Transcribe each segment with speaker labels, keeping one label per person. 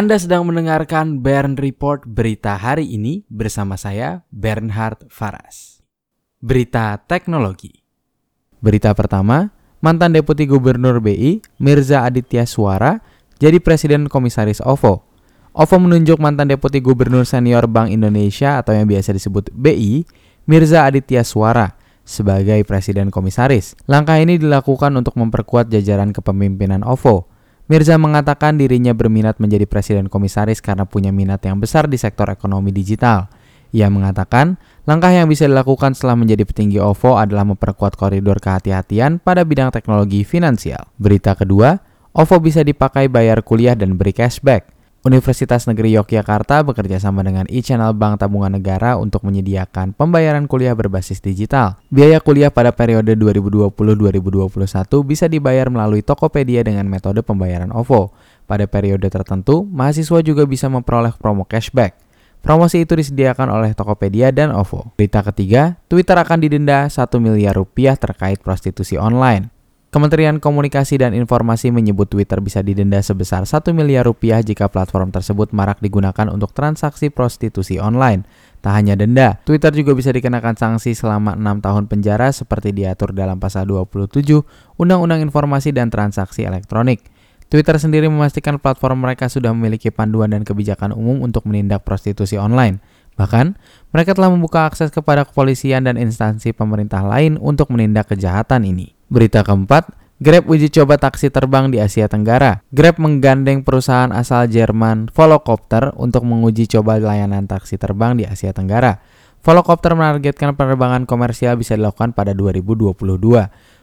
Speaker 1: Anda sedang mendengarkan Bern Report berita hari ini bersama saya Bernhard Faras. Berita teknologi. Berita pertama, mantan Deputi Gubernur BI Mirza Aditya Suara jadi Presiden Komisaris OVO. OVO menunjuk mantan Deputi Gubernur Senior Bank Indonesia atau yang biasa disebut BI, Mirza Aditya Suara sebagai Presiden Komisaris. Langkah ini dilakukan untuk memperkuat jajaran kepemimpinan OVO Mirza mengatakan dirinya berminat menjadi presiden komisaris karena punya minat yang besar di sektor ekonomi digital. Ia mengatakan, langkah yang bisa dilakukan setelah menjadi petinggi OVO adalah memperkuat koridor kehati-hatian pada bidang teknologi finansial. Berita kedua, OVO bisa dipakai bayar kuliah dan beri cashback. Universitas Negeri Yogyakarta bekerja sama dengan e-Channel Bank Tabungan Negara untuk menyediakan pembayaran kuliah berbasis digital. Biaya kuliah pada periode 2020-2021 bisa dibayar melalui Tokopedia dengan metode pembayaran OVO. Pada periode tertentu, mahasiswa juga bisa memperoleh promo cashback. Promosi itu disediakan oleh Tokopedia dan OVO. Berita ketiga, Twitter akan didenda 1 miliar rupiah terkait prostitusi online. Kementerian Komunikasi dan Informasi menyebut Twitter bisa didenda sebesar 1 miliar rupiah jika platform tersebut marak digunakan untuk transaksi prostitusi online. Tak hanya denda, Twitter juga bisa dikenakan sanksi selama 6 tahun penjara seperti diatur dalam pasal 27 Undang-Undang Informasi dan Transaksi Elektronik. Twitter sendiri memastikan platform mereka sudah memiliki panduan dan kebijakan umum untuk menindak prostitusi online. Bahkan, mereka telah membuka akses kepada kepolisian dan instansi pemerintah lain untuk menindak kejahatan ini. Berita keempat, Grab uji coba taksi terbang di Asia Tenggara. Grab menggandeng perusahaan asal Jerman Volocopter untuk menguji coba layanan taksi terbang di Asia Tenggara. Volocopter menargetkan penerbangan komersial bisa dilakukan pada 2022.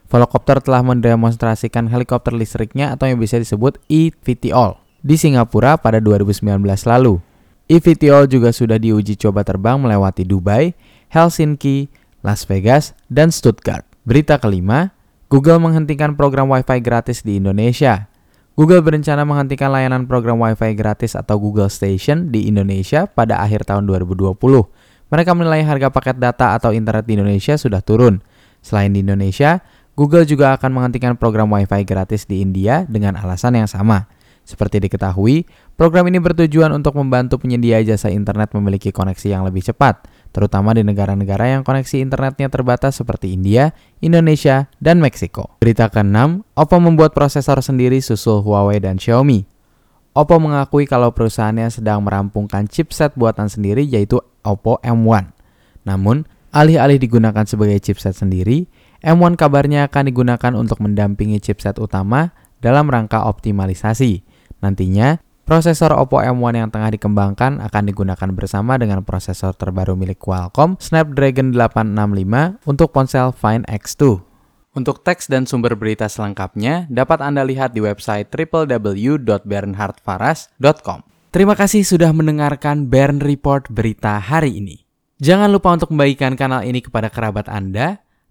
Speaker 1: Volocopter telah mendemonstrasikan helikopter listriknya atau yang bisa disebut eVTOL di Singapura pada 2019 lalu. eVTOL juga sudah diuji coba terbang melewati Dubai, Helsinki, Las Vegas, dan Stuttgart. Berita kelima, Google menghentikan program Wi-Fi gratis di Indonesia. Google berencana menghentikan layanan program Wi-Fi gratis atau Google Station di Indonesia pada akhir tahun 2020. Mereka menilai harga paket data atau internet di Indonesia sudah turun. Selain di Indonesia, Google juga akan menghentikan program Wi-Fi gratis di India dengan alasan yang sama. Seperti diketahui, program ini bertujuan untuk membantu penyedia jasa internet memiliki koneksi yang lebih cepat terutama di negara-negara yang koneksi internetnya terbatas seperti India, Indonesia, dan Meksiko. Berita ke-6, Oppo membuat prosesor sendiri susul Huawei dan Xiaomi. Oppo mengakui kalau perusahaannya sedang merampungkan chipset buatan sendiri yaitu Oppo M1. Namun, alih-alih digunakan sebagai chipset sendiri, M1 kabarnya akan digunakan untuk mendampingi chipset utama dalam rangka optimalisasi. Nantinya, Prosesor Oppo M1 yang tengah dikembangkan akan digunakan bersama dengan prosesor terbaru milik Qualcomm Snapdragon 865 untuk ponsel Find X2. Untuk teks dan sumber berita selengkapnya dapat Anda lihat di website www.bernhardfaras.com. Terima kasih sudah mendengarkan Bern Report berita hari ini. Jangan lupa untuk membagikan kanal ini kepada kerabat Anda,